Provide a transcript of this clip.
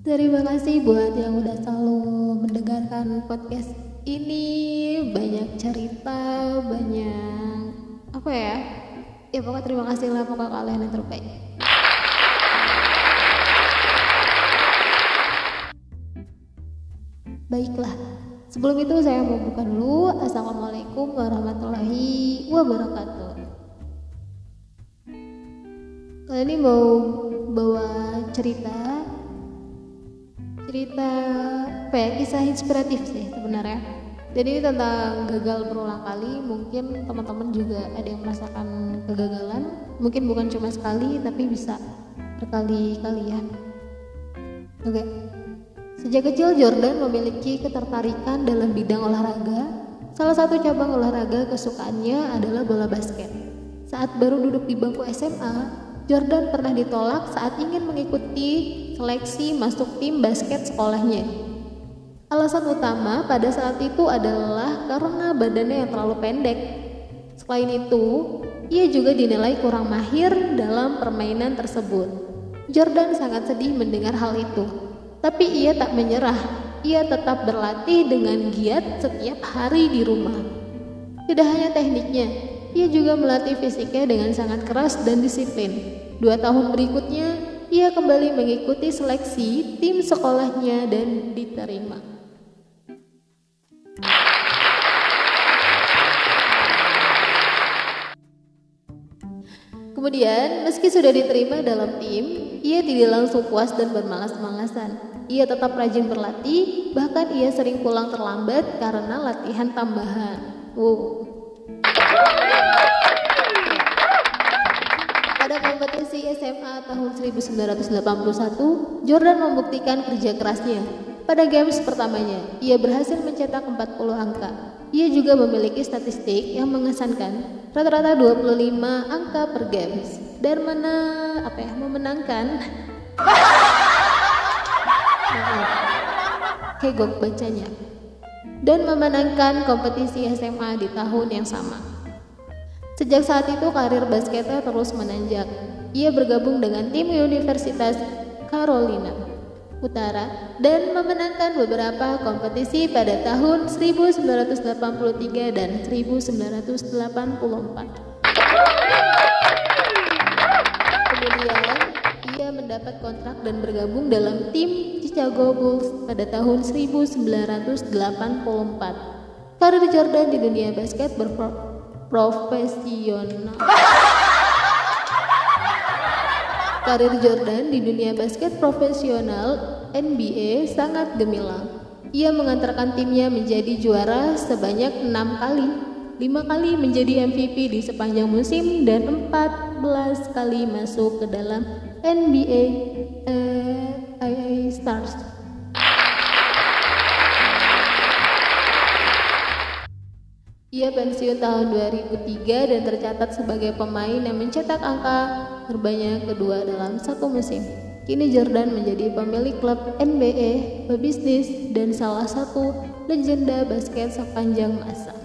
Terima kasih buat yang udah selalu mendengarkan podcast ini. Banyak cerita banyak apa ya? Ya pokoknya terima kasih lah pokoknya kalian yang terbaik. Baiklah sebelum itu saya mau buka dulu. Assalamualaikum warahmatullahi wabarakatuh. Kali ini mau bawa cerita cerita apa ya kisah inspiratif sih sebenarnya. Jadi ini tentang gagal berulang kali mungkin teman-teman juga ada yang merasakan kegagalan. Mungkin bukan cuma sekali tapi bisa berkali-kalian. Oke. Okay. sejak kecil Jordan memiliki ketertarikan dalam bidang olahraga. Salah satu cabang olahraga kesukaannya adalah bola basket. Saat baru duduk di bangku SMA Jordan pernah ditolak saat ingin mengikuti seleksi masuk tim basket sekolahnya. Alasan utama pada saat itu adalah karena badannya yang terlalu pendek. Selain itu, ia juga dinilai kurang mahir dalam permainan tersebut. Jordan sangat sedih mendengar hal itu, tapi ia tak menyerah. Ia tetap berlatih dengan giat setiap hari di rumah. Tidak hanya tekniknya, ia juga melatih fisiknya dengan sangat keras dan disiplin. Dua tahun berikutnya, ia kembali mengikuti seleksi tim sekolahnya dan diterima. Kemudian, meski sudah diterima dalam tim, ia tidak langsung puas dan bermalas-malasan. Ia tetap rajin berlatih, bahkan ia sering pulang terlambat karena latihan tambahan. Wow. Kompetisi SMA tahun 1981, Jordan membuktikan kerja kerasnya. Pada games pertamanya, ia berhasil mencetak 40 angka. Ia juga memiliki statistik yang mengesankan, rata-rata 25 angka per games dan mana apa ya, memenangkan Kegok bacanya dan memenangkan kompetisi SMA di tahun yang sama. Sejak saat itu karir basketnya terus menanjak. Ia bergabung dengan tim Universitas Carolina Utara dan memenangkan beberapa kompetisi pada tahun 1983 dan 1984. Kemudian ia mendapat kontrak dan bergabung dalam tim Chicago Bulls pada tahun 1984. Karir Jordan di dunia basket berprofesional. Karir Jordan di dunia basket profesional NBA sangat gemilang. Ia mengantarkan timnya menjadi juara sebanyak enam kali, lima kali menjadi MVP di sepanjang musim dan 14 kali masuk ke dalam NBA eh, Stars. Ia pensiun tahun 2003 dan tercatat sebagai pemain yang mencetak angka terbanyak kedua dalam satu musim. Kini Jordan menjadi pemilik klub NBA, pebisnis, dan salah satu legenda basket sepanjang masa.